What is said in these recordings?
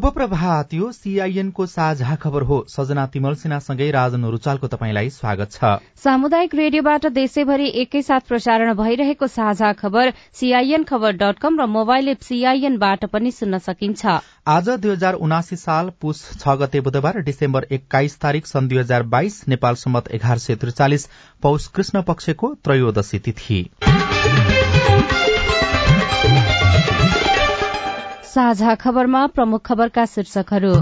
शुभ प्रभात यो सीआईएनको साझा खबर हो। सजना तिमल सिन्हासँगै राजन रुचालको तपाईँलाई स्वागत छ। सामुदायिक रेडियोबाट देशैभरि एकैसाथ प्रसारण भइरहेको साझा खबर सीआईएन खबर डट कम र मोबाइल एप सीआईएनबाट पनि सुन्न सकिन्छ। आज दुई हजार उनासी साल पुष छ गते बुधबार डिसेम्बर एक्काइस तारीक सन् दुई हजार बाइस नेपाल सम्मत एघार सय त्रिचालिस पौष कृष्ण पक्षको त्रयोदशी तिथि। साझा खबरमा प्रमुख खबरका शीर्षकहरू।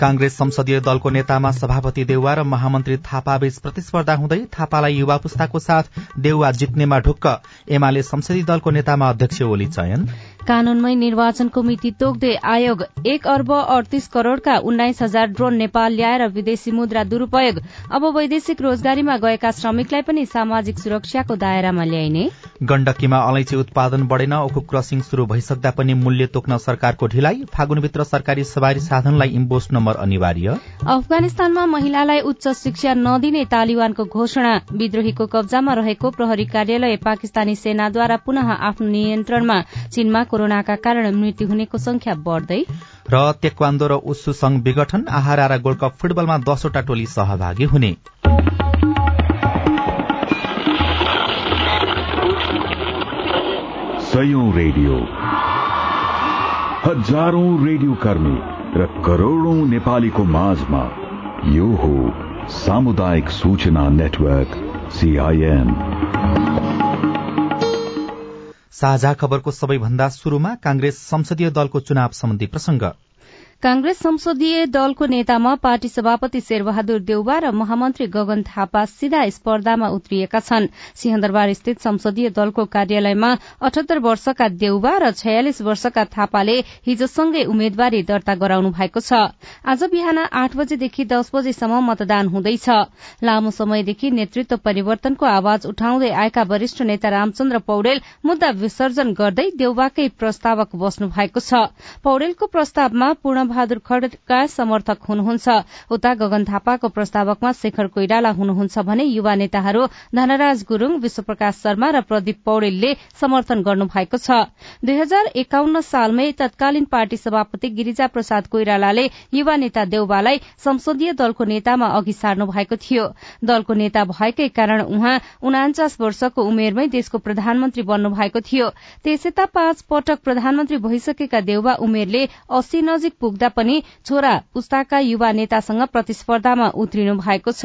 कांग्रेस संसदीय दलको नेतामा सभापति देउवा र महामन्त्री थापाबीच प्रतिस्पर्धा हुँदै थापालाई युवा पुस्ताको साथ देउवा जित्नेमा ढुक्क। एमाले संसदीय दलको नेतामा अध्यक्ष ओली चयन। कानूनमै निर्वाचनको मिति तोक्दै आयोग एक अर्ब अडतिस करोड़का उन्नाइस हजार ड्रोन नेपाल ल्याएर विदेशी मुद्रा दुरूपयोग अब वैदेशिक रोजगारीमा गएका श्रमिकलाई पनि सामाजिक सुरक्षाको दायरामा ल्याइने। गण्डकीमा अलैँची उत्पादन बढ़ेन ओखु क्रसिङ शुरू भइसक्दा पनि मूल्य तोक्न सरकारको ढिलाइ फागुनभित्र सरकारी सवारी साधनलाई इम्बोस नम्बर अनिवार्य। अफगानिस्तानमा महिलालाई उच्च शिक्षा नदिने तालिबानको घोषणा विद्रोहीको कब्जामा रहेको प्रहरी कार्यालय पाकिस्तानी सेनाद्वारा पुनः आफ्नो नियन्त्रणमा चीनमा कोरोनाका कारण मृत्यु हुनेको संख्या बढ़दै र तेक्वान्दो र उस्सु संघ विघटन आहारा र गोल्ड कप फुटबलमा दसवटा टोली सहभागी हुने। सयौं रेडियो। हजारौं रेडियो कर्मी र करोड़ौं नेपालीको माझमा यो हो सामुदायिक सूचना नेटवर्क सीआईएन साझा खबरको सबैभन्दा शुरूमा कांग्रेस संसदीय दलको चुनाव सम्बन्धी प्रसंग। कांग्रेस संसदीय दलको नेतामा पार्टी सभापति शेरबहादुर देउबा र महामन्त्री गगन थापा सीधा स्पर्धामा उत्रिएका छन्। सिंहदरबार स्थित संसदीय दलको कार्यालयमा अठहत्तर वर्षका देउबा र छयालिस वर्षका थापाले हिजोसँगै उम्मेद्वारी दर्ता गराउनु भएको छ। आज बिहान आठ बजेदेखि दस बजेसम्म मतदान हुँदैछ। लामो समयदेखि नेतृत्व परिवर्तनको आवाज उठाउँदै आएका वरिष्ठ नेता रामचन्द्र पौडेल मुद्दा विसर्जन गर्दै देउबाकै प्रस्तावक बस्नु भएको छ। पौडेलको प्रस्तावमा पूर्ण बहादुर खड्का समर्थक हुनुहुन्छ। उता गगन थापाको प्रस्तावकमा शेखर कोइराला हुनुहुन्छ भने युवा नेताहरू धनराज गुरूङ विश्वप्रकाश शर्मा र प्रदीप पौडेलले समर्थन गर्नु भएको छ। दुई हजार एकाउन्न सालमै तत्कालीन पार्टी सभापति गिरिजा प्रसाद कोइरालाले युवा नेता देउबालाई संसदीय दलको नेतामा अघि सार्नु भएको थियो। दलको नेता भएकै कारण उहाँ उनाचास वर्षको उमेरमै देशको प्रधानमन्त्री बन्नु भएको थियो। त्यसयता पाँच पटक प्रधानमन्त्री भइसकेका देउबा उमेरले अस्सी नजिक पुग्दा पनि छोरा पुस्ताका युवा नेतासँग प्रतिस्पर्धामा उत्रिनु भएको छ।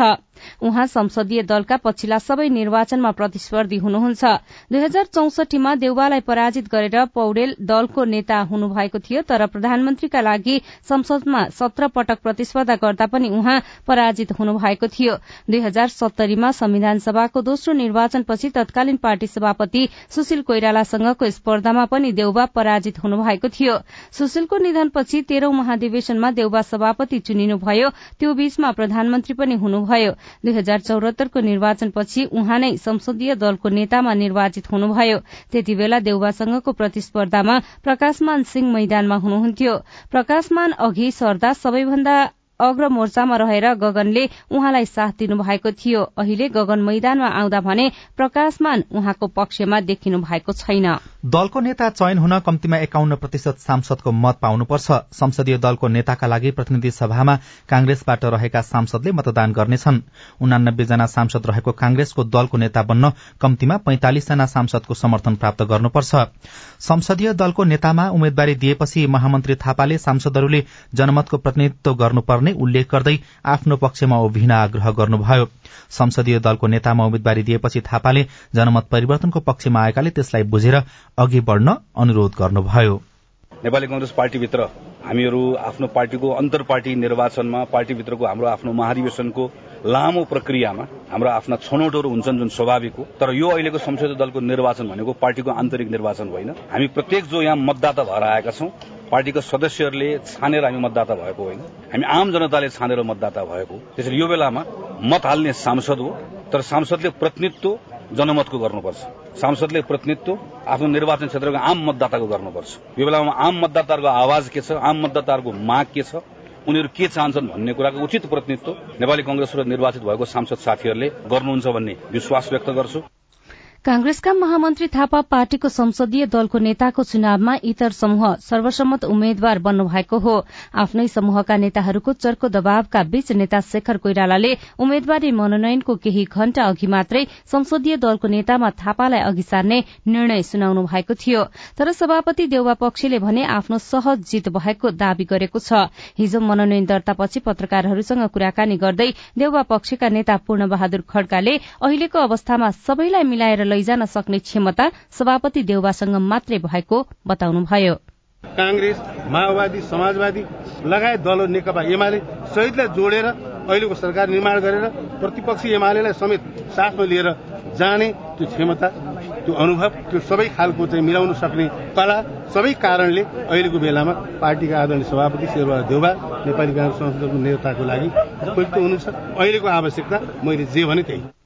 उहाँ संसदीय दलका पछिल्ला सबै निर्वाचनमा प्रतिस्पर्धी हुनुहुन्छ। दुई हजार चौसठीमा देउवालाई पराजित गरेर पौडेल दलको नेता हुनुभएको थियो तर प्रधानमन्त्रीका लागि संसदमा सत्र पटक प्रतिस्पर्धा गर्दा पनि उहाँ पराजित हुनुभएको थियो। दुई हजार सत्तरीमा संविधान सभाको दोस्रो निर्वाचनपछि तत्कालीन पार्टी सभापति सुशील कोइरालासँगको स्पर्धामा पनि देउबा पराजित हुनुभएको थियो। सुशीलको निधनपछि तेह्रौं महाधिवेशनमा देउबा सभापति चुनिनुभयो त्यो बीचमा प्रधानमन्त्री पनि हुनुभयो। दुई हजार चौरात्तरको निर्वाचनपछि उहाँ नै संसदीय दलको नेतामा निर्वाचित हुनुभयो। त्यति बेला देउबासँगको प्रतिस्पर्धामा प्रकाशमान सिंह मैदानमा हुनुहुन्थ्यो। प्रकाशमान अघि सर्दा सबैभन्दा अग्र मोर्चामा रहेर गगनले उहाँलाई साथ दिनुभएको थियो। अहिले गगन मैदानमा आउँदा भने प्रकाशमान उहाँको पक्षमा देखिनु भएको छैन। दलको नेता चयन हुन कम्तीमा एकाउन्न प्रतिशत सांसदको मत पाउनुपर्छ। संसदीय दलको नेताका लागि प्रतिनिधि सभामा कांग्रेसबाट रहेका सांसदले मतदान गर्नेछन्। उनानब्बे जना सांसद रहेको कांग्रेसको दलको नेता बन्न कम्तीमा पैंतालिस जना सांसदको समर्थन प्राप्त गर्नुपर्छ। संसदीय दलको नेतामा उम्मेद्वारी दिएपछि महामन्त्री थापाले सांसदहरूले जनमतको प्रतिनिधित्व गर्नुपर्ने गर्ने उल्लेख गर्दै आफ्नो पक्षमा उभिन आग्रह गर्नुभयो। संसदीय दलको नेतामा उम्मेद्वारी दिएपछि थापाले जनमत परिवर्तनको पक्षमा आएकाले त्यसलाई बुझेर अघि बढ़न अनुरोध गर्नुभयो। नेपाली कंग्रेस पार्टीभित्र हामीहरू आफ्नो पार्टीको अन्तर पार्टी निर्वाचनमा पार्टीभित्रको हाम्रो आफ्नो महाधिवेशनको लामो प्रक्रियामा हाम्रो आफ्ना छनौटहरू हुन्छन् जुन स्वाभाविक हो। तर यो अहिलेको संसदीय दलको निर्वाचन भनेको पार्टीको आन्तरिक निर्वाचन होइन। हामी प्रत्येक जो यहाँ मतदाता भएर आएका छौँ पार्टीका सदस्यहरूले छानेर हामी मतदाता भएको होइन। हामी आम जनताले छानेर मतदाता भएको। त्यसैले यो बेलामा मत हाल्ने सांसद हो तर सांसदले प्रतिनिधित्व जनमतको गर्नुपर्छ। सांसदले प्रतिनिधित्व आफ्नो निर्वाचन क्षेत्रको आम मतदाताको गर्नुपर्छ। यो बेलामा आम मतदाताहरूको आवाज के छ आम मतदाताहरूको माग के छ उनीहरू के चाहन्छन् भन्ने कुराको उचित प्रतिनिधित्व नेपाली कंग्रेसबाट निर्वाचित भएको सांसद साथीहरूले गर्नुहुन्छ भन्ने विश्वास व्यक्त गर्छु। कांग्रेसका महामन्त्री थापा पार्टीको संसदीय दलको नेताको चुनावमा इतर समूह सर्वसम्मत उम्मेद्वार बन्नु भएको हो। आफ्नै समूहका नेताहरूको चर्को दबावका बीच नेता शेखर कोइरालाले उम्मेद्वारी मनोनयनको केही घण्टा अघि मात्रै संसदीय दलको नेतामा थापालाई अघि सार्ने निर्णय सुनाउनु भएको थियो। तर सभापति देउवा पक्षले भने आफ्नो सहज जित भएको दावी गरेको छ। हिजो मनोनयन दर्तापछि पत्रकारहरूसँग कुराकानी गर्दै देउवा पक्षका नेता पूर्ण बहादुर खड्काले अहिलेको अवस्थामा सबैलाई मिलाएर लैजान सक्ने क्षमता सभापति देउबासँग मात्रै भएको बताउनुभयो। कांग्रेस माओवादी समाजवादी लगायत दलहरू नेकपा एमाले सहितलाई जोडेर अहिलेको सरकार निर्माण गरेर प्रतिपक्षी एमालेलाई समेत साथमा लिएर जाने त्यो क्षमता त्यो अनुभव त्यो सबै खालको चाहिँ मिलाउन सक्ने कला सबै कारणले अहिलेको बेलामा पार्टीका आदरणीय सभापति शेरबहादुर देउबा नेपाली कांग्रेस संसदको नेताको लागि उपयुक्त हुनुहुन्छ। अहिलेको आवश्यकता मैले जे भने त्यही।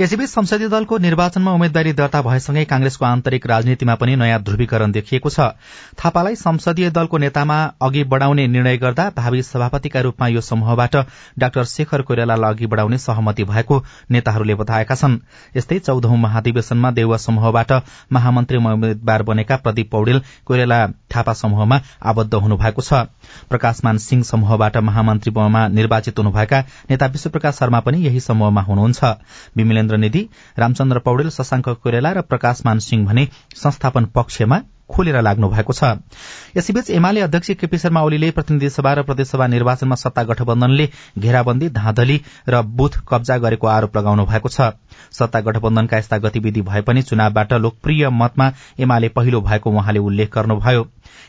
यसैबीच संसदीय दलको निर्वाचनमा उम्मेद्वारी दर्ता भएसँगै कांग्रेसको आन्तरिक राजनीतिमा पनि नयाँ ध्रुवीकरण देखिएको छ। थापालाई संसदीय दलको नेतामा अघि बढ़ाउने निर्णय गर्दा भावी सभापतिका रूपमा यो समूहबाट डाक्टर शेखर कोइरालालाई अघि बढ़ाउने सहमति भएको नेताहरूले बताएका छन्। यस्तै चौधौं महाधिवेशनमा देउवा समूहबाट महामन्त्री उम्मेद्वार बनेका प्रदीप पौडेल कोइराला थापा समूहमा आबद्ध हुनुभएको छ। प्रकाशमान सिंह समूहबाट महामन्त्रीमा निर्वाचित हुनुभएका नेता विश्वप्रकाश शर्मा पनि यही समूहमा हुनुहुन्छ। विमलेन्द्र निधि रामचन्द्र पौडेल शशाङ्क कोइराला र प्रकाशमान सिंह भने संस्थापन पक्षमा खोलेर लाग्नु भएको छ। यसैबीच एमाले अध्यक्ष केपी शर्मा ओलीले प्रतिनिधि सभा र प्रदेशसभा निर्वाचनमा सत्ता गठबन्धनले घेराबन्दी धाँधली र बुथ कब्जा गरेको आरोप लगाउनु भएको छ। सत्ता गठबन्धनका यस्ता गतिविधि भए पनि चुनावबाट लोकप्रिय मतमा एमाले पहिलो भएको उहाँले उल्लेख गर्नुभयो।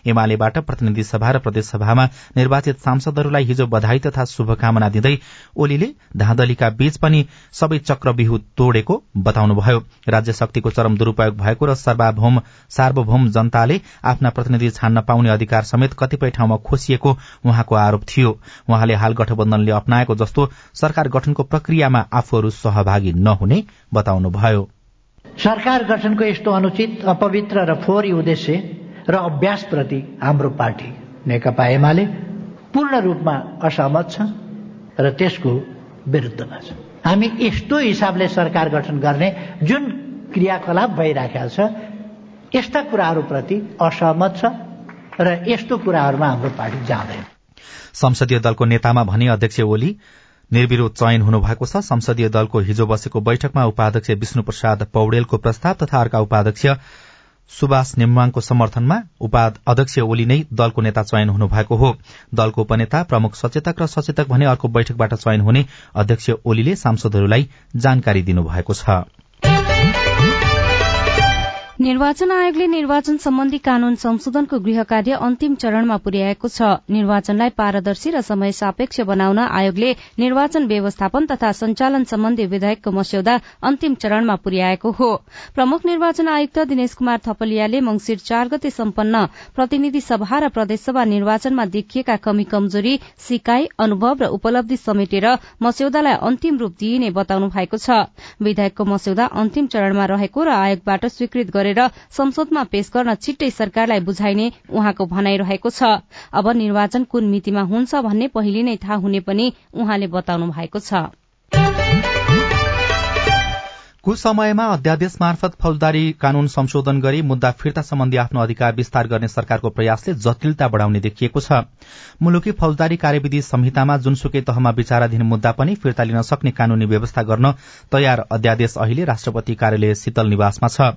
एमालेबाट प्रतिनिधि सभा र प्रदेशसभामा निर्वाचित सांसदहरूलाई हिजो बधाई तथा शुभकामना दिँदै ओलीले धाँधलीका बीच पनि सबै चक्रव्यूह तोडेको बताउनुभयो। राज्य शक्तिको चरम दुरूपयोग भएको र सार्वभौम जनताले आफ्ना प्रतिनिधि छान्न पाउने अधिकार समेत कतिपय ठाउँमा खोसिएको उहाँको आरोप थियो। उहाँले हाल गठबन्धनले अप्नाएको जस्तो सरकार गठनको प्रक्रियामा आफूहरू सहभागी नहुने बताउनुभयो। सरकार गठनको यस्तो अनुचित अपवित्र र फोहोरी उद्देश्य र अभ्यासप्रति हाम्रो पार्टी नेकपा एमाले पूर्ण रूपमा असहमत छ र त्यसको विरुद्धमा छ। हामी यस्तो हिसाबले सरकार गठन गर्ने जुन क्रियाकलाप भइराखेको छ यस्ता कुराहरूप्रति असहमत छ र यस्तो कुराहरूमा हाम्रो पार्टी जाँदैन। संसदीय दलको नेतामा भने अध्यक्ष ओली निर्विरोध चयन हुनुभएको छ। संसदीय दलको हिजो बसेको बैठकमा उपाध्यक्ष विष्णु प्रसाद पौडेलको प्रस्ताव तथा अर्का उपाध्यक्ष सुभाष नेम्वाङको समर्थनमा अध्यक्ष ओली नै दलको नेता चयन हुनुभएको हो। दलको उपनेता प्रमुख सचेतक र सचेतक भने अर्को बैठकबाट चयन हुने अध्यक्ष ओलीले सांसदहरूलाई जानकारी दिनुभएको छ। निर्वाचन आयोगले निर्वाचन सम्बन्धी कानून संशोधनको गृह कार्य अन्तिम चरणमा पुर्याएको छ। निर्वाचनलाई पारदर्शी र समय सापेक्ष बनाउन आयोगले निर्वाचन व्यवस्थापन तथा संचालन सम्बन्धी विधेयकको मस्यौदा अन्तिम चरणमा पुर्याएको हो। प्रमुख निर्वाचन आयुक्त दिनेश कुमार थपलियाले मंगिर चार गते सम्पन्न प्रतिनिधि सभा र प्रदेशसभा निर्वाचनमा देखिएका कमी कमजोरी सिकाई अनुभव र उपलब्धि समेटेर मस्यौदालाई अन्तिम रूप दिइने बताउनु भएको छ। विधेयकको मस्यौदा अन्तिम चरणमा रहेको र आयोगबाट स्वीकृत गरे गरेर संसदमा पेश गर्न छिट्टै सरकारलाई बुझाइने उहाँको भनाइ रहेको छ। अब निर्वाचन कुन मितिमा हुन्छ भन्ने पहिले नै थाहा हुने पनि उहाँले बताउनु भएको छ। कुछ समयमा अध्यादेश मार्फत फौजदारी कानून संशोधन गरी मुद्दा फिर्ता सम्बन्धी आफ्नो अधिकार विस्तार गर्ने सरकारको प्रयासले जटिलता बढ़ाउने देखिएको छ। मुलुकी फौजदारी कार्यविधि संहितामा जुनसुकै तहमा विचाराधीन मुद्दा पनि फिर्ता लिन सक्ने कानूनी व्यवस्था गर्न तयार अध्यादेश अहिले राष्ट्रपति कार्यालय शीतल निवासमा छ।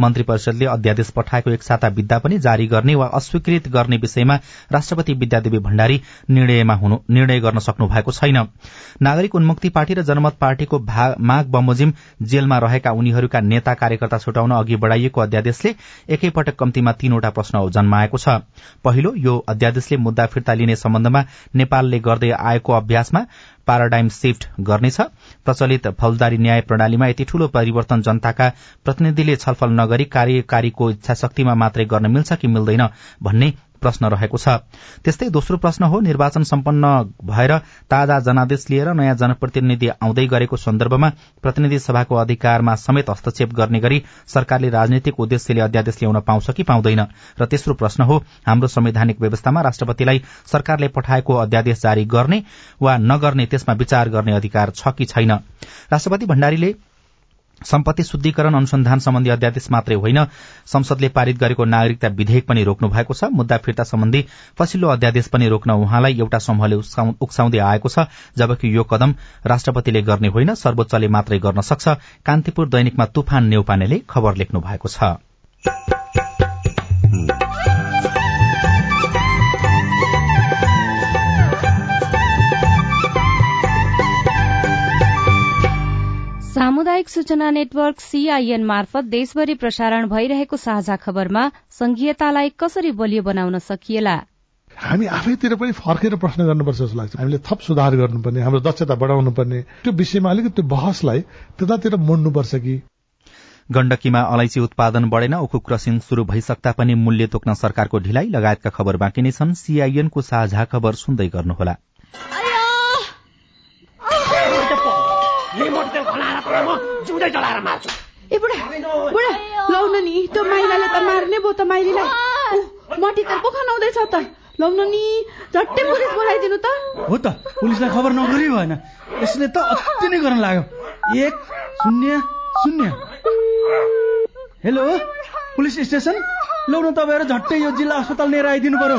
मन्त्री परिषदले अध्यादेश पठाएको एक साता विद्या पनि जारी गर्ने वा अस्वीकृत गर्ने विषयमा राष्ट्रपति विद्यादेवी भण्डारी निर्णय गर्न सक्नु भएको छैन। नागरिक उन्मुक्ति पार्टी र जनमत पार्टीको माग बमोजिम जेलमा रहेका उनीहरूका नेता कार्यकर्ता छुटाउन अघि बढ़ाइएको अध्यादेशले एकैपटक कम्तीमा तीनवटा प्रश्न जन्माएको छ। पहिलो यो अध्यादेशले मुद्दा फिर्ता लिने सम्बन्धमा नेपालले गर्दै आएको अभ्यासमा पाराडाइम शिफ्ट गर्नेछ। प्रचलित फौजदारी न्याय प्रणालीमा यति ठूलो परिवर्तन जनताका प्रतिनिधिले छलफल नगरी कार्यकारीको इच्छा शक्तिमा मात्रै गर्न मिल्छ कि मिल्दैन भन्ने प्रश्न रहेको छ। त्यस्तै दोस्रो प्रश्न हो निर्वाचन सम्पन्न भएर ताजा जनादेश लिएर नयाँ जनप्रतिनिधि आउँदै गरेको सन्दर्भमा प्रतिनिधि सभाको अधिकारमा समेत हस्तक्षेप गर्ने गरी सरकारले राजनीतिक उद्देश्यले अध्यादेश ल्याउन पाउँछ कि पाउँदैन? र तेस्रो प्रश्न हो हाम्रो संवैधानिक व्यवस्थामा राष्ट्रपतिलाई सरकारले पठाएको अध्यादेश जारी गर्ने वा नगर्ने त्यसमा विचार गर्ने अधिकार छ कि छैन? राष्ट्रपति भण्डारीले सम्पत्ति शुद्धिकरण अनुसन्धान सम्बन्धी अध्यादेश मात्रै होइन। संसदले पारित गरेको नागरिकता विधेयक पनि रोक्नु भएको छ। मुद्दा फिर्ता सम्बन्धी पछिल्लो अध्यादेश पनि रोक्न उहाँलाई एउटा समूहले उक्साउँदै आएको छ जबकि यो कदम राष्ट्रपतिले गर्ने होइन सर्वोच्चले मात्रै गर्न सक्छ। कान्तिपुर दैनिकमा तुफान नेउपानेले खबर लेख्नु भएको छ। सामुदायिक सूचना नेटवर्क सीआईएन मार्फत देशभरि प्रसारण भइरहेको साझा खबरमा संघीयतालाई कसरी बलियो बनाउन सकिएला? हामी आफैतिर पनि फर्केर प्रश्न गर्नुपर्छ जस्तो लाग्छ। हामीले थप सुधार गर्नुपर्ने हाम्रो दक्षता बढाउनु पर्ने त्यो विषयमा अलिकति बहसलाई त्यतातिर मोड्नुपर्छ कि? गण्डकीमा अलैँची उत्पादन बढ़ेन उखु क्रसिङ शुरू भइसक्दा पनि मूल्य तोक्न सरकारको ढिलाइ लगायतका खबर बाँकी नै छन्। सीआईएनको साझा खबर सुन्दै गर्नुहोला। म जिउँदै जलाएर मार्छु। ए बुढा बुढा लौ नि त्यो माइलाले त मार्ने भयो त माइलीलाई। मटी त पो खनाउँदैछ त। लौ नि झट्टै पुलिस बोलाइदिनु त। हो त पुलिसलाई खबर नगरी भएन यसले त अति नै गर्न लाग्यो। एक शून्य शून्य। Hello police station? लौ न तपाईँहरू झट्टै यो जिल्ला अस्पताल लिएर आइदिनु पर्यो।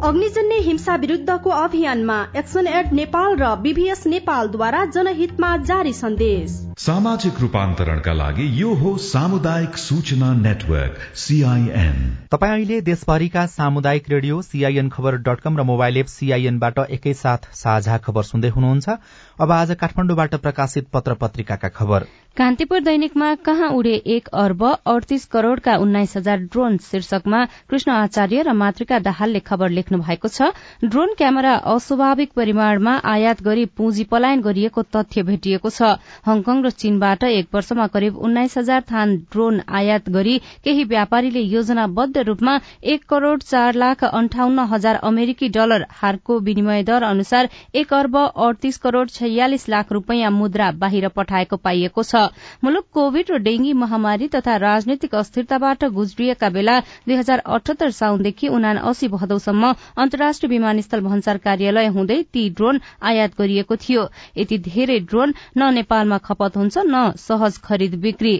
अग्निजन्य हिंसा विरुद्धको अभियानमा एक्सन एड नेपाल र बीभीएस नेपालद्वारा जनहितमा जारी सन्देश। सामाजिक रूपान्तरणका लागि यो हो सामुदायिक सूचना नेटवर्क सीआईएन तपाईँ अहिले देशभरिका सामुदायिक radio CIN Khabar dot com र मोबाइल एप सीआईएनबाट एकैसाथ साझा खबर सुन्दै हुनुहुन्छ। अब आज काठमाडौँबाट प्रकाशित पत्र पत्रिकाका खबर। कान्तिपुर दैनिकमा कहाँ उडे एक अर्ब अडतिस करोड़का उन्नाइस हजार ड्रोन शीर्षकमा कृष्ण आचार्य र मातृका दाहालले खबर लेख्नु भएको छ। ड्रोन क्यामेरा अस्वाभाविक परिमाणमा आयात गरी पुँजी पलायन गरिएको तथ्य भेटिएको छ। हङकङ र चीनबाट एक वर्षमा करिब उन्नाइस हजार थान ड्रोन आयात गरी केही व्यापारीले योजनाबद्ध रूपमा एक करोड़ चार लाख अन्ठाउन्न हजार अमेरिकी डलर हारको विनिमय दर अनुसार एक अर्ब अडतिस करोड़ छयालिस लाख रूपियाँ मुद्रा बाहिर पठाएको पाइएको छ। मुलुक कोविड र डेंगी महामारी तथा राजनैतिक अस्थिरताबाट गुज्रिएका बेला दुई हजार अठहत्तर साउनदेखि उना अस्सी भदौसम्म अन्तर्राष्ट्रिय विमानस्थल भन्सार कार्यालय हुँदै ती ड्रोन आयात गरिएको थियो। यति धेरै ड्रोन न नेपालमा खपत हुन्छ न सहज खरिद बिक्री।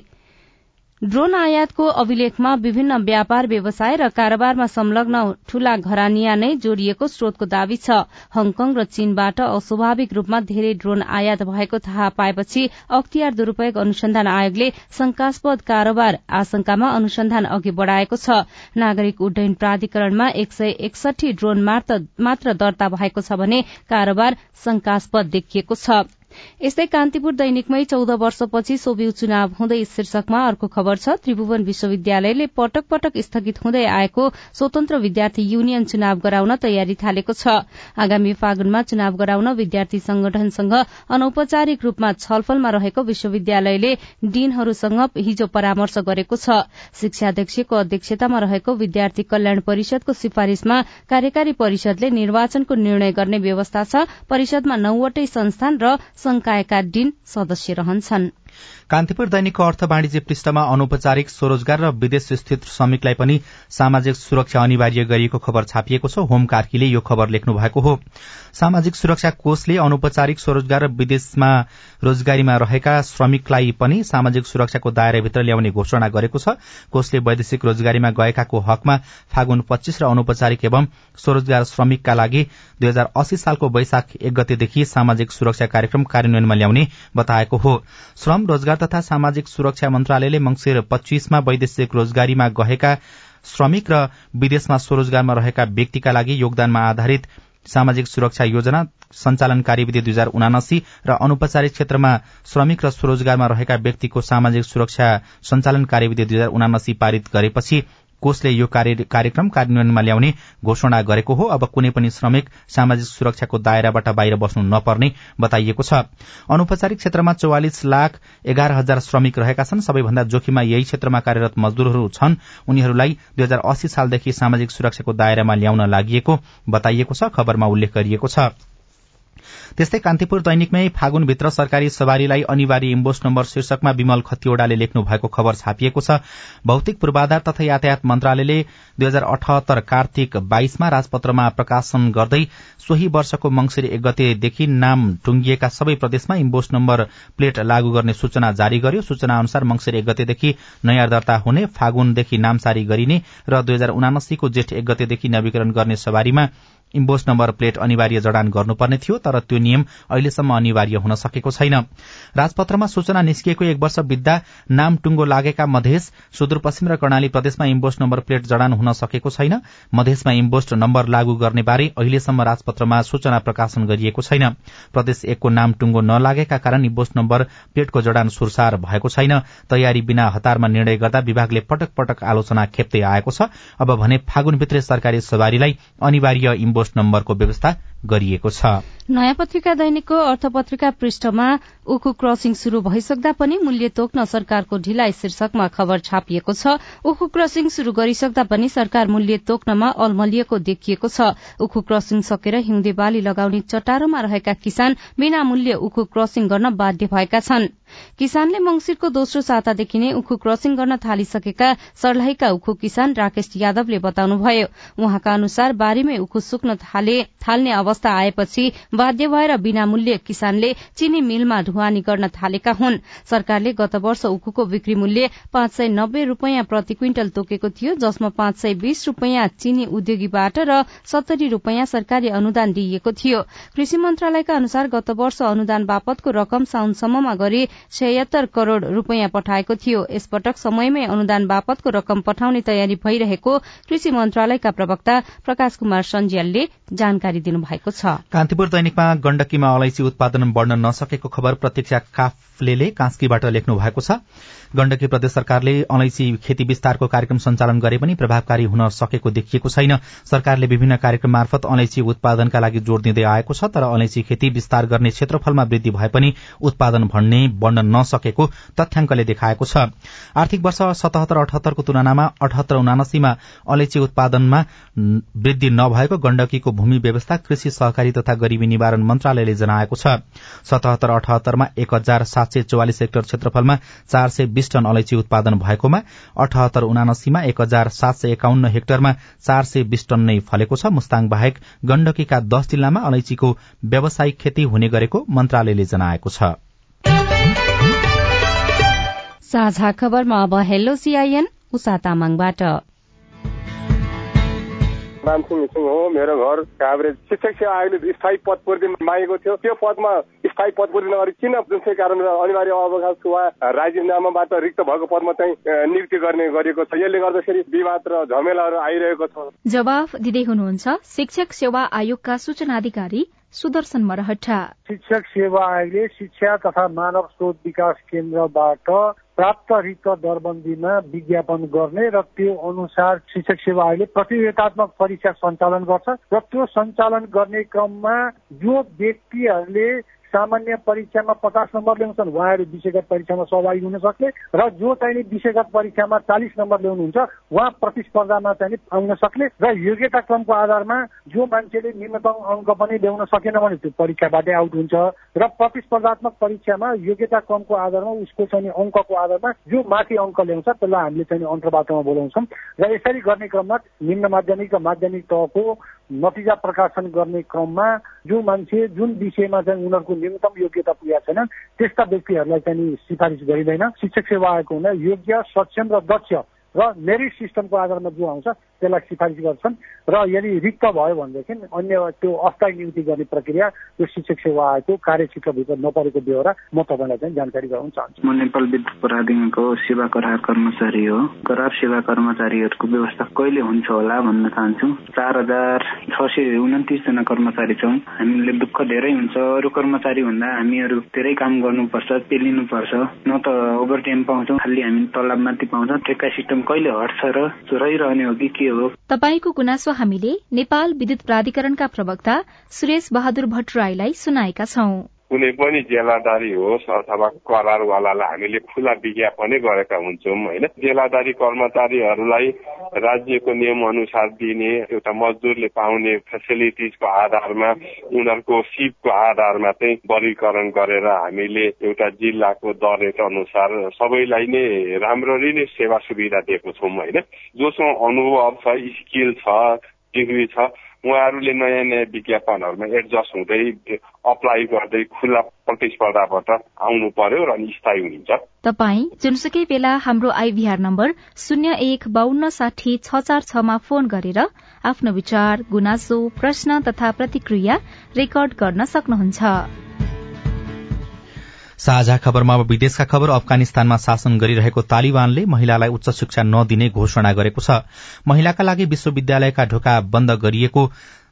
ड्रोन आयातको अभिलेखमा विभिन्न व्यापार व्यवसाय र कारोबारमा संलग्न ठूला घरानिया नै जोडिएको स्रोतको दावी छ। हङकङ र चीनबाट अस्वाभाविक रूपमा धेरै ड्रोन आयात भएको थाहा पाएपछि अख्तियार दुरूपयोग अनुसन्धान आयोगले शंकास्पद कारोबार आशंकामा अनुसन्धान अघि बढ़ाएको छ। नागरिक उड्डयन प्राधिकरणमा एक सय एकसठी ड्रोन मात्र दर्ता भएको छ भने कारोबार शंकास्पद देखिएको छ। यस्तै कान्तिपुर दैनिकमै चौध वर्षपछि सोभियु चुनाव हुँदै शीर्षकमा अर्को खबर छ त्रिभुवन विश्वविद्यालयले पटक पटक स्थगित हुँदै आएको स्वतन्त्र विद्यार्थी युनियन चुनाव गराउन तयारी थालेको छ। आगामी फागुनमा चुनाव गराउन विद्यार्थी संगठनसँग अनौपचारिक रूपमा छलफलमा रहेको विश्वविद्यालयले डीनहरूसँग हिजो परामर्श गरेको छ। शिक्षाध्यक्षको अध्यक्षतामा रहेको विद्यार्थी कल्याण परिषदको सिफारिशमा कार्यकारी परिषदले निर्वाचनको निर्णय गर्ने व्यवस्था छ। परिषदमा नौवटै संस्थान र संकायका डीन सदस्य रहन्छन्। कान्तिपुर दैनिकको अर्थ वाणिज्य पृष्ठमा अनौपचारिक स्वरोजगार र विदेश स्थित श्रमिकलाई पनि सामाजिक सुरक्षा अनिवार्य गरिएको खबर छापिएको छ। होम कार्कीले यो खबर लेख्नु भएको हो। सामाजिक सुरक्षा कोषले अनौपचारिक स्वरोजगार र विदेशमा रोजगारीमा रहेका श्रमिकलाई पनि सामाजिक सुरक्षाको दायराभित्र ल्याउने घोषणा गरेको छ। कोषले वैदेशिक रोजगारीमा गएकाको हकमा फागुन पच्चीस र अनौपचारिक एवं स्वरोजगार श्रमिकका लागि दुई हजार अस्सी सालको वैशाख एक गतेदेखि सामाजिक सुरक्षा कार्यक्रम कार्यान्वयनमा ल्याउने बताएको हो। श्रम रोजगार तथा सामाजिक सुरक्षा मन्त्रालयले मंगिर पच्चीसमा वैदेशिक रोजगारीमा गएका श्रमिक र विदेशमा स्वरोजगारमा रहेका व्यक्तिका लागि योगदानमा आधारित सामाजिक सुरक्षा योजना सञ्चालन कार्यविधि दुई हजार उनासी र अनौपचारिक क्षेत्रमा श्रमिक र स्वरोजगारमा रहेका व्यक्तिको सामाजिक सुरक्षा सञ्चालन कार्यविधि दुई हजार उनासी पारित गरेपछि कोषले यो कार्यक्रम कार्यान्वयनमा ल्याउने घोषणा गरेको हो। अब कुनै पनि श्रमिक सामाजिक सुरक्षाको दायराबाट बाहिर बस्नु नपर्ने बताइएको छ। अनौपचारिक क्षेत्रमा चौवालिस लाख एघार हजार श्रमिक रहेका छन्। सबैभन्दा जोखिममा यही क्षेत्रमा कार्यरत मजदूरहरू छन्। उनीहरूलाई दुई हजार अस्सी सालदेखि सामाजिक सुरक्षाको दायरामा ल्याउन लागि बताइएको छ। खबरमा उल्लेख गरिएको छ। त्यस्तै कान्तिपुर दैनिकमै फागुनभित्र सरकारी सवारीलाई अनिवार्य इम्बोस नम्बर शीर्षकमा विमल खतिवड़ाले लेख्नु भएको खबर छापिएको छ। भौतिक पूर्वाधार तथा यातायात मन्त्रालयले दुई हजार अठहत्तर कार्तिक बाइसमा राजपत्रमा प्रकाशन गर्दै सोही वर्षको मंगिर एक गतेदेखि नाम टुंगिएका सबै प्रदेशमा इम्बोस नम्बर प्लेट लागू गर्ने सूचना जारी गर्यो। सूचना अनुसार मंगिर एक गतेदेखि नयाँ दर्ता हुने फागुनदेखि नाम जारी गरिने र दुई हजार उनासीको जेठ एक गतेदेखि नवीकरण गर्ने सवारीमा इम्बोस नम्बर प्लेट अनिवार्य जडान गर्नुपर्ने थियो तर त्यो नियम अहिलेसम्म अनिवार्य हुन सकेको छैन। राजपत्रमा सूचना निस्किएको एक वर्ष बित्दा नाम टुङ्गो लागेका मधेस सुदूरपश्चिम र कर्णाली प्रदेशमा इम्बोस नम्बर प्लेट जडान हुन सकेको छैन। मधेसमा इम्बोस्ट नम्बर लागू गर्ने बारे अहिलेसम्म राजपत्रमा सूचना प्रकाशन गरिएको छैन। प्रदेश एकको नाम टुङ्गो नलागेका कारण इम्बोस्ट नम्बर प्लेटको जडान सुरसार भएको छैन। तयारी बिना हतारमा निर्णय गर्दा विभागले पटक पटक आलोचना खेप्दै आएको छ। अब भने फागुनभित्रै सरकारी सवारीलाई अनिवार्य इम्बो पोस्ट नम्बरको व्यवस्था गरिएको छ। नयाँ पत्रिका दैनिकको अर्थपत्रिका पृष्ठमा उखु क्रसिङ शुरू भइसक्दा पनि मूल्य तोक्न सरकारको ढिलाइ शीर्षकमा खबर छापिएको छ। उखु क्रसिङ शुरू गरिसक्दा पनि सरकार मूल्य तोक्नमा अलमलिएको देखिएको छ। उखु क्रसिङ सकेर हिउँदे बाली लगाउने चटारोमा रहेका किसान बिना मूल्य उखु क्रसिङ गर्न बाध्य भएका छन्। किसानले मंगिरको दोस्रो सातादेखि नै उखु क्रसिङ गर्न थालिसकेका सर्लाहीका उखु किसान राकेश यादवले बताउनुभयो। उहाँका अनुसार बारीमै उखु सुक्न थाल्ने अवस्था आएपछि बाध्य भएर बिनामूल्य किसानले चिनी मिलमा ढुवानी गर्न थालेका हुन्। सरकारले गत वर्ष उखुको बिक्री मूल्य पाँच सय नब्बे रूपियाँ प्रति क्विन्टल तोकेको थियो जसमा पाँच सय बीस रूपियाँ चिनी उद्योगीबाट र सत्तरी रूपियाँ सरकारी अनुदान दिइएको थियो। कृषि मन्त्रालयका अनुसार गत वर्ष अनुदान बापतको रकम साउनसम्ममा गरी छयत्तर करोड़ रूपियाँ पठाएको थियो। यसपटक समयमै अनुदान बापतको रकम पठाउने तयारी भइरहेको कृषि मन्त्रालयका प्रवक्ता प्रकाश कुमार सञ्ज्यालले जानकारी दिनुभएको छ। कान्तिपुर दैनिकमा गण्डकीमा अलैची उत्पादन बढ़न नसकेको खबर प्रतीक्षा काफले कास्कीबाट लेख्नु भएको छ। गण्डकी प्रदेश सरकारले अलैची खेती विस्तारको कार्यक्रम सञ्चालन गरे पनि प्रभावकारी हुन सकेको देखिएको छैन। सरकारले विभिन्न कार्यक्रम मार्फत अलैची उत्पादनका लागि जोड़ दिँदै आएको छ तर अलैची खेती विस्तार गर्ने क्षेत्रफलमा वृद्धि भए पनि उत्पादन भन्ने बढ़न नसकेको तथ्याङ्कले देखाएको छ। आर्थिक वर्ष सतहत्तर अठहत्तरको तुलनामा अठहत्तर उनासीमा अलैची उत्पादनमा वृद्धि नभएको गण्डकीको भूमि व्यवस्था कृषि सहकारी तथा गरीबी निवारण मन्त्रालयले जनाएको छ। सतहत्तर अठहत्तरमा एक हजार सात सय चौवालिस हेक्टर क्षेत्रफलमा चार सय बीस टन अलैची उत्पादन भएकोमा अठहत्तर उनासीमा एक हजार सात सय एकाउन्न हेक्टरमा चार सय बीस टन नै फलेको छ। मुस्ताङ बाहेक गण्डकीका दश जिल्लामा अलैचीको व्यावसायिक खेती हुने गरेको मन्त्रालयले जनाएको छ। साझा खबरमा अब हेलो सीआईएन उषा तामाङबाट। मानसिंह सिंह हो मेरो घर काभ्रे शिक्षक सेवा आयोगले स्थायी पद पूर्ति मागेको थियो। त्यो पदमा स्थायी पद पूर्ति नगरी किन जुन चाहिँ कारण अनिवार्य अवकाश वा राजीनामाबाट रिक्त भएको पदमा चाहिँ नियुक्ति गर्ने गरिएको छ। यसले गर्दाखेरि विवाद र झमेलाहरू आइरहेको छ। जवाफ दिँदै हुनुहुन्छ शिक्षक सेवा आयोगका सूचना अधिकारी सुदर्शन मरहटा शिक्षक सेवा आयोगले शिक्षा तथा मानव स्रोत विकास केन्द्रबाट प्राप्त रिक्त दरबन्दीमा विज्ञापन गर्ने र त्यो अनुसार शिक्षक सेवा आयोगले प्रतियोगितात्मक परीक्षा सञ्चालन गर्छ र त्यो सञ्चालन गर्ने क्रममा जो व्यक्तिहरूले सामान्य परीक्षामा पचास नम्बर ल्याउँछन्। उहाँहरू विषयगत परीक्षामा सहभागी हुन सक्ने र जो चाहिँ विषयगत परीक्षामा चालिस नम्बर ल्याउनुहुन्छ उहाँ प्रतिस्पर्धामा चाहिँ आउन सक्ने र योग्यता क्रमको आधारमा जो मान्छेले न्यूनतम अङ्क पनि ल्याउन सकेन भने त्यो परीक्षाबाटै आउट हुन्छ र प्रतिस्पर्धात्मक परीक्षामा योग्यता क्रमको आधारमा उसको चाहिँ अङ्कको आधारमा जो माथि अङ्क ल्याउँछ त्यसलाई हामीले चाहिँ अन्तर्वार्तामा बोलाउँछौँ। र यसरी गर्ने क्रममा निम्न माध्यमिक र माध्यमिक तहको नतिजा प्रकाशन गर्ने क्रममा जो मान्छे जुन विषयमा चाहिँ उनीहरूको न्यूनतम योग्यता पुगेका छैन त्यस्ता व्यक्तिहरूलाई चाहिँ सिफारिस गरिँदैन। शिक्षक सेवा आएको हुँदा योग्य सक्षम र दक्ष र मेरिट सिस्टमको आधारमा जो आउँछ त्यसलाई सिफारिस गर्छन्। र यदि रिक्त भयो भनेदेखि अन्य त्यो अस्थायी नियुक्ति गर्ने प्रक्रिया त्यो शिक्षक सेवा आयोगको कार्यक्षेत्रभित्र नपरेको बेहोरा म तपाईँलाई चाहिँ जानकारी गराउन चाहन्छु। म नेपाल विद्युत प्राधिकरणको सेवा करार कर्मचारी हो। करार सेवा कर्मचारीहरूको व्यवस्था कहिले हुन्छ होला भन्न चाहन्छु? चार हजार छ सय उन्तिसजना कर्मचारी छौँ। हामीले दुःख धेरै हुन्छ। अरू कर्मचारी भन्दा हामीहरू धेरै काम गर्नुपर्छ पेलिनुपर्छ। न त ओभर टाइम पाउँछौँ खालि हामी तलब माथि पाउँछौँ। ठेक्का सिस्टम कहिले हट्छ र रहिरहने हो कि के हो? तपाईँको गुनासो हामीले नेपाल विद्युत प्राधिकरणका प्रवक्ता सुरेश बहादुर भट्टराईलाई सुनाएका छौं। कुनै पनि जेलादारी होस् अथवा करारवालालाई हामीले खुला विज्ञापनै गरेका हुन्छौँ होइन? जेलादारी कर्मचारीहरूलाई राज्यको नियम अनुसार दिने एउटा मजदुरले पाउने फेसिलिटिजको आधारमा उनीहरूको सिपको आधारमा चाहिँ वर्गीकरण गरेर हामीले एउटा जिल्लाको दर अनुसार सबैलाई नै राम्ररी नै सेवा सुविधा दिएको छौँ होइन? जोसँग अनुभव छ स्किल छ डिग्री छ उहाँहरूले नयाँ नयाँ विज्ञापनहरूमा एडजस्ट हुँदै अप्लाई गर्दै खुल्ला प्रतिस्पर्धाबाट आउनु पर्यो र स्थायी हुनुहुन्छ। तपाई जुनसुकै बेला हाम्रो आइभीआर नम्बर शून्य एक बान्न साठी छ चार छमा फोन गरेर आफ्नो विचार गुनासो प्रश्न तथा प्रतिक्रिया रेकर्ड गर्न सक्नुहुन्छ। साझा खबरमा अब विदेशका खबर अफगानिस्तानमा शासन गरिरहेको तालिबानले महिलालाई उच्च शिक्षा नदिने घोषणा गरेको छ। महिलाका लागि विश्वविद्यालयका ढोका बन्द गरिएको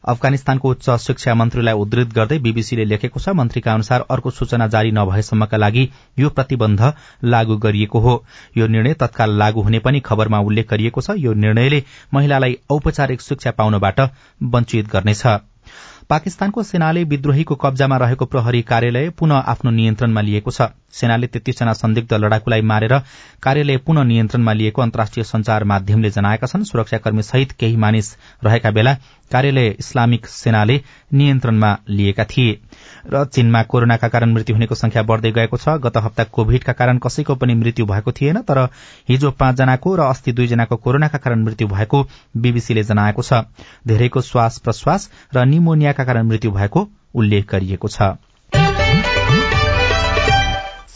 अफगानिस्तानको उच्च शिक्षा मन्त्रीलाई उद्धृत गर्दै बीबीसीले लेखेको छ मन्त्रीका अनुसार अर्को सूचना जारी नभएसम्मका लागि यो प्रतिबन्ध लागू गरिएको हो। यो निर्णय तत्काल लागू हुने पनि खबरमा उल्लेख गरिएको छ। यो निर्णयले महिलालाई औपचारिक शिक्षा पाउनबाट वञ्चित गर्नेछ। पाकिस्तानको सेनाले विद्रोहीको कब्जामा रहेको प्रहरी कार्यालय पुनः आफ्नो नियन्त्रणमा लिएको छ। सेनाले तेत्तीसजना संदिग्ध लड़ाकुलाई मारेर कार्यालय पुनः नियन्त्रणमा लिएको अन्तर्राष्ट्रिय संचार माध्यमले जनाएका छन्। सुरक्षाकर्मी सहित केही मानिस रहेका बेला कार्यालय इस्लामिक सेनाले नियन्त्रणमा लिएका थिए। र चीनमा कोरोनाका कारण मृत्यु हुनेको संख्या बढ़दै गएको छ। गत हप्ता कोभिडका कारण कसैको पनि मृत्यु भएको थिएन तर हिजो पाँचजनाको र अस्ति दुईजनाको कोरोनाका कारण मृत्यु भएको बीबीसीले जनाएको छ। धेरैको श्वास प्रश्वास र निमोनियाका कारण मृत्यु भएको उल्लेख गरिएको छ।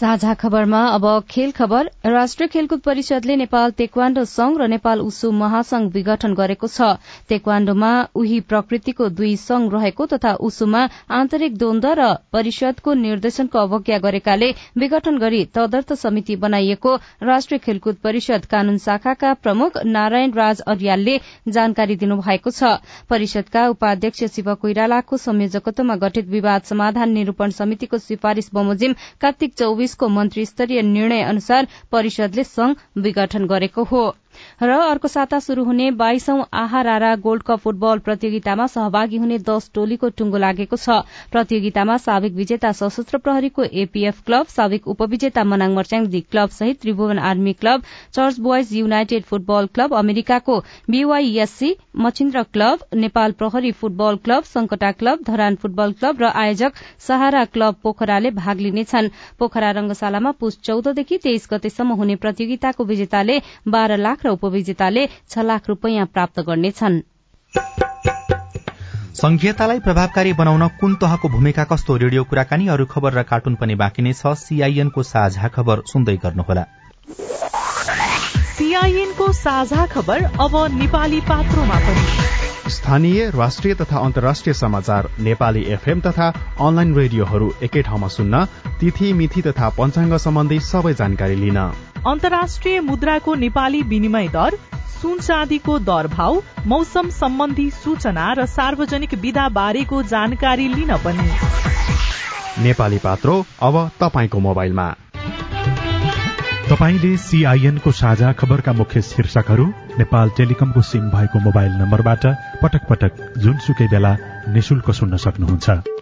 साझा खबरमा अब खेल खबर। राष्ट्रिय खेलकुद परिषदले नेपाल तेक्वाण्डो संघ र नेपाल उसु महासंघ विघटन गरेको छ। तेक्वाण्डोमा उही प्रकृतिको दुई संघ रहेको तथा उसुमा आन्तरिक द्वन्द र परिषदको निर्देशनको अवज्ञा गरेकाले विघटन गरी तदर्थ समिति बनाइएको राष्ट्रिय खेलकुद परिषद कानून शाखाका प्रमुख नारायण राज अर्यालले जानकारी दिनुभएको छ। परिषदका उपाध्यक्ष शिव कोइरालाको संयोजकत्वमा गठित विवाद समाधान निरूपण समितिको सिफारिश बमोजिम कार्तिक चौविस को मन्त्री स्तरीय निर्णय अनुसार परिषदले संघ विघटन गरेको हो। र अर्को साता शुरू हुने बाइसौं आहारारा गोल्ड कप फुटबल प्रतियोगितामा सहभागी हुने दश टोलीको टुंगो लागेको छ। प्रतियोगितामा साविक विजेता सशस्त्र प्रहरीको एपीएफ क्लब साविक उपविजेता मनाङ मर्च्याङदी क्लब सहित Tribhuvan army club church boys united football club अमेरिकाको बीवाईएससी मचिन्द्र क्लब नेपाल प्रहरी football club Sankata club Dharan football club र आयोजक सहारा क्लब पोखराले भाग लिनेछन्। पोखरा रंगशालामा पुष चौधदेखि तेइस गतेसम्म हुने प्रतियोगिताको विजेताले बाह्र लाख र उपविजेताले छ लाख रूपियाँ प्राप्त गर्नेछन्। संघीयतालाई प्रभावकारी बनाउन कुन तहको भूमिका कस्तो? रेडियो कुराकानी अरू खबर र कार्टुन पनि बाँकी नै छ। सीआईएनको साझा खबर सुन्दै गर्नुहोला। सीआईएनको साझा खबर अब नेपाली पात्रोमा पनि। स्थानीय राष्ट्रिय तथा अन्तर्राष्ट्रिय समाचार नेपाली एफएम तथा अनलाइन रेडियोहरू एकै ठाउँमा सुन्न तिथि मिथि तथा पञ्चाङ्ग सम्बन्धी सबै जानकारी लिन। अन्तर्राष्ट्रिय मुद्राको नेपाली विनिमय दर सुन चाँदीको दर भाव मौसम सम्बन्धी सूचना र सार्वजनिक विधा बारेको जानकारी लिन पनि। नेपाली पात्रो अब तपाईँको मोबाइलमा। तपाईँले सीआईएनको साझा खबरका मुख्य शीर्षकहरू नेपाल टेलिकमको सिम भएको मोबाइल नम्बरबाट पटक पटक जुनसुकै बेला निशुल्क सुन्न सक्नुहुन्छ।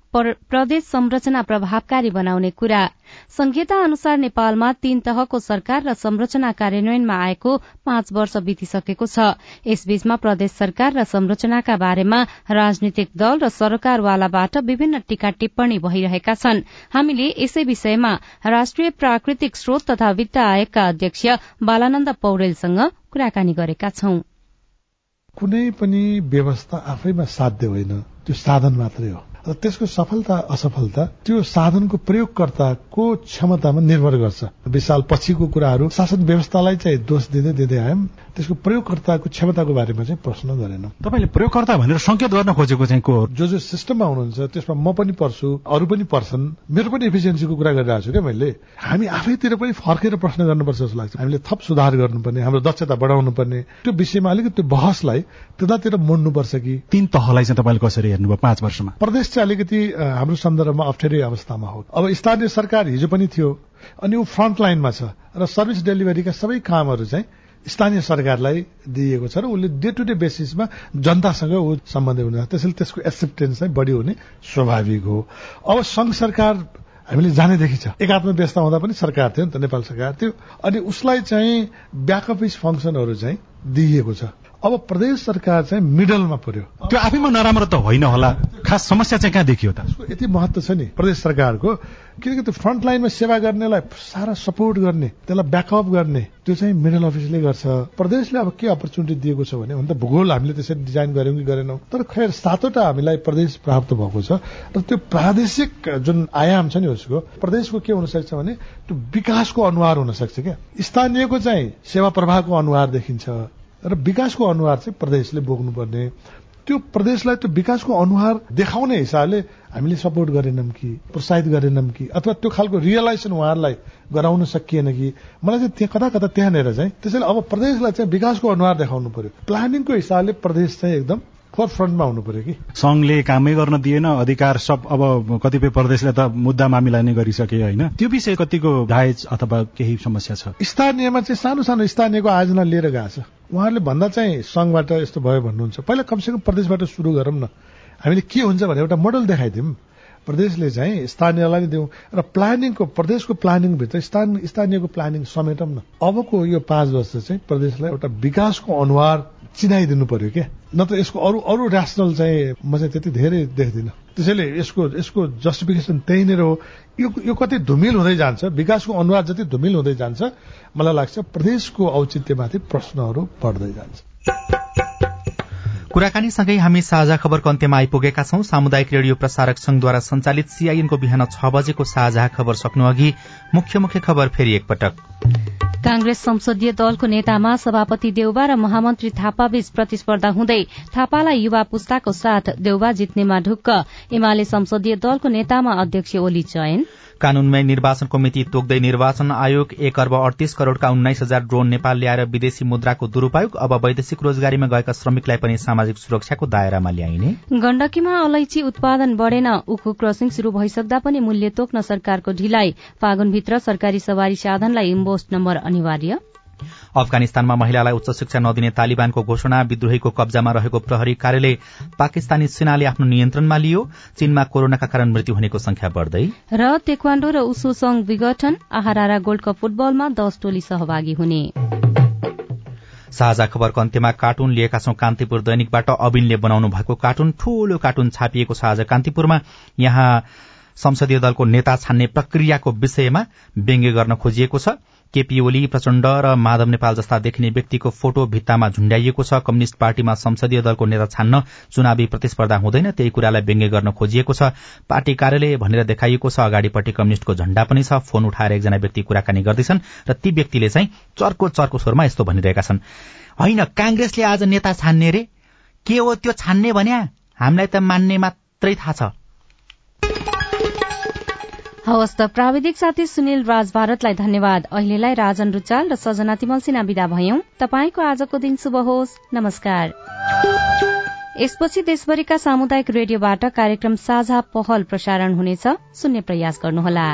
प्रदेश संरचना प्रभावकारी बनाउने कुरा। संहिता अनुसार नेपालमा तीन तहको सरकार र संरचना कार्यान्वयनमा आएको पाँच वर्ष बितिसकेको छ। यसबीचमा प्रदेश सरकार र संरचनाका बारेमा राजनीतिक दल र सरकारवालाबाट विभिन्न टीका टिप्पणी भइरहेका छन्। हामीले यसै विषयमा राष्ट्रिय प्राकृतिक स्रोत तथा वित्त आयोगका अध्यक्ष बालानन्द पौडेलसँग कुराकानी गरेका छौं। कुनै पनि व्यवस्था आफैमा साध्य होइन। त्यो साधन मात्रै हो। र त्यसको सफलता असफलता त्यो साधनको प्रयोगकर्ताको क्षमतामा निर्भर गर्छ। विशाल पछिको कुराहरू शासन व्यवस्थालाई चाहिँ दोष दिँदै दिँदै आयौँ। त्यसको प्रयोगकर्ताको क्षमताको बारेमा चाहिँ प्रश्न गरेनौँ। तपाईँले प्रयोगकर्ता भनेर संकेत गर्न खोजेको चाहिँ को जो जो सिस्टममा हुनुहुन्छ त्यसमा म पनि पर्छु अरू पनि पर्छन् मेरो पनि एफिसियन्सीको कुरा गरिरहेको छु क्या मैले। हामी आफैतिर पनि फर्केर प्रश्न गर्नुपर्छ जस्तो लाग्छ। हामीले थप सुधार गर्नुपर्ने हाम्रो दक्षता बढाउनु पर्ने त्यो विषयमा अलिकति त्यो बहसलाई त्यतातिर मोड्नुपर्छ कि? तीन तहलाई चाहिँ तपाईँले कसरी हेर्नुभयो पाँच वर्षमा? प्रदेश चाहिँ अलिकति हाम्रो सन्दर्भमा अप्ठ्यारै अवस्थामा हो। अब स्थानीय सरकार हिजो पनि थियो अनि ऊ फ्रन्ट लाइनमा छ र सर्भिस डेलिभरीका सबै कामहरू चाहिँ स्थानीय सरकारलाई दिइएको छ र उसले डे टु डे बेसिसमा जनतासँग ऊ सम्बन्धित हुने त्यसैले त्यसको एक्सेप्टेन्स चाहिँ बढी हुने स्वाभाविक हो। अब संघ सरकार हामीले जानेदेखि छ। एकात्म व्यवस्था हुँदा पनि सरकार थियो नि त नेपाल सरकार थियो। अनि उसलाई चाहिँ ब्याकअपिस फङ्सनहरू चाहिँ दिइएको छ। अब प्रदेश सरकार चाहिँ मिडलमा पर्यो। त्यो आफैमा नराम्रो त होइन होला। खास समस्या चाहिँ कहाँ देखियो त? यति महत्व छ नि प्रदेश सरकारको। किनकि त्यो फ्रन्ट लाइनमा सेवा गर्नेलाई सारा सपोर्ट गर्ने त्यसलाई ब्याकअप गर्ने त्यो चाहिँ मिडल अफिसले गर्छ। प्रदेशले अब के अपर्च्युनिटी दिएको छ भने त भूगोल हामीले त्यसरी डिजाइन गर्यौँ कि गरेनौँ। तर खैर सातवटा हामीलाई प्रदेश प्राप्त भएको छ। र त्यो प्रादेशिक जुन आयाम छ नि उसको प्रदेशको के हुन सक्छ भने त्यो विकासको अनुहार हुन सक्छ क्या। स्थानीयको चाहिँ सेवा प्रवाहको अनुहार देखिन्छ। र विकासको अनुहार चाहिँ प्रदेशले बोक्नुपर्ने। त्यो प्रदेशलाई त्यो विकासको अनुहार देखाउने हिसाबले हामीले सपोर्ट गरेनौँ कि प्रोत्साहित गरेनौँ कि अथवा त्यो खालको रियलाइजेसन उहाँहरूलाई गराउन सकिएन कि। मलाई चाहिँ त्यहाँ कता कता त्यहाँनिर चाहिँ त्यसैले अब प्रदेशलाई चाहिँ विकासको अनुहार देखाउनु पर्यो। प्लानिङको हिसाबले प्रदेश चाहिँ एकदम फोर फ्रन्टमा हुनु पर्यो कि? संघले कामै गर्न दिएन अधिकार सब अब कतिपय प्रदेशले त मुद्दा मामिला नै गरिसके होइन। त्यो विषय कतिको जायज अथवा केही समस्या छ? स्थानीयमा चाहिँ सानो सानो स्थानीयको आयोजना लिएर गएको छ। उहाँहरूले भन्दा चाहिँ संघबाट यस्तो भयो भन्नुहुन्छ। पहिला कमसेकम प्रदेशबाट सुरु गरौँ न। हामीले के हुन्छ भने एउटा मोडल देखाइदिउँ। प्रदेशले चाहिँ स्थानीयलाई नै दिउँ र प्लानिङको प्रदेशको प्लानिङभित्र स्थानीयको प्लानिङ समेटौँ न। अबको यो पाँच वर्ष चाहिँ प्रदेशलाई एउटा विकासको अनुहार चिनाइदिनु पर्यो क्या? न त यसको अरू अरू ऱ्यासनल चाहिँ म चाहिँ त्यति धेरै देख्दिनँ। त्यसैले यसको यसको जस्टिफिकेसन त्यही नै हो। यो यो कति धुमिल हुँदै जान्छ विकासको अनुवाद जति धुमिल हुँदै जान्छ मलाई लाग्छ प्रदेशको औचित्यमाथि प्रश्नहरू बढ्दै जान्छ। कुराकानीसँगै हामी साझा खबरको अन्त्यमा आइपुगेका छौं। सामुदायिक रेडियो प्रसारक संघद्वारा संचालित सीआईएनको बिहान छ बजेको साझा खबर सक्नु अघि मुख्य मुख्य खबर फेरि एकपटक। कांग्रेस संसदीय दलको नेतामा सभापति देउबा र महामन्त्री थापाबीच प्रतिस्पर्धा हुँदै थापालाई युवा पुस्ताको साथ देउबा जित्नेमा ढुक्क। एमाले संसदीय दलको नेतामा अध्यक्ष ओली चयन। कानूनमय निर्वाचन कमिटी तोक्दै निर्वाचन आयोग एक अर्ब अडतीस करोड़का उन्नाइस हजार ड्रोन नेपाल ल्याएर विदेशी मुद्राको दुरूपयोग अब वैदेशिक रोजगारीमा गएका श्रमिकलाई पनि सामाजिक सुरक्षाको दायरामा ल्याइने। गण्डकीमा अलैची उत्पादन बढ़ेन। उखु क्रसिङ शुरू भइसक्दा पनि मूल्य तोक्न सरकारको ढिलाइ। फागुनभित्र सरकारी सवारी साधनलाई इम्बोस्ट नम्बर अनिवार्य। अफगानिस्तानमा महिलालाई उच्च शिक्षा नदिने तालिबानको घोषणा विद्रोहीको कब्जामा रहेको प्रहरी कार्यालय पाकिस्तानी सेनाले आफ्नो नियन्त्रणमा लियो। चीनमा कोरोनाका कारण मृत्यु हुनेको संख्या बढ़दै। र तेक्वाण्डो र उसो संघ विघटन आहारा गोल्ड कप फुटबलमा दश टोली सहभागी हुने। साझा खबरको अन्त्यमा कार्टुन लिएका छौं कान्तिपुर दैनिकबाट अबिनले बनाउनु भएको कार्टुन ठूलो कार्टुन छापिएको छ आज कान्तिपुरमा। यहाँ संसदीय दलको नेता छान्ने प्रक्रियाको विषयमा व्यङ्ग्य गर्न खोजिएको छ। केपी ओली प्रचण्ड र माधव नेपाल जस्ता देखिने व्यक्तिको फोटो भित्तामा झुण्डाइएको छ। कम्युनिष्ट पार्टीमा संसदीय दलको नेता छान्न चुनावी प्रतिस्पर्धा हुँदैन त्यही कुरालाई व्यङ्ग्य गर्न खोजिएको छ। पार्टी कार्यालय भनेर देखाइएको छ अगाडिपट्टि कम्युनिष्टको झण्डा पनि छ। फोन उठाएर एकजना व्यक्ति कुराकानी गर्दैछन् र ती व्यक्तिले चाहिँ चर्को चर्को स्वरमा यस्तो भनिरहेका छन्। होइन कांग्रेसले आज नेता छान्ने रे? के हो त्यो छान्ने भन्या? हामीलाई त मान्ने मात्रै थाहा छ। हवस् त। प्राविधिक साथी सुनिल राज भारतलाई धन्यवाद। अहिलेलाई राजन रुचाल र सजना तिमल सिन्हा विदा भयौं। तपाईँको आजको दिन शुभ होस्। नमस्कार। यसपछि देशभरिका सामुदायिक रेडियोबाट कार्यक्रम साझा पहल प्रसारण हुनेछ। सुन्ने प्रयास गर्नुहोला।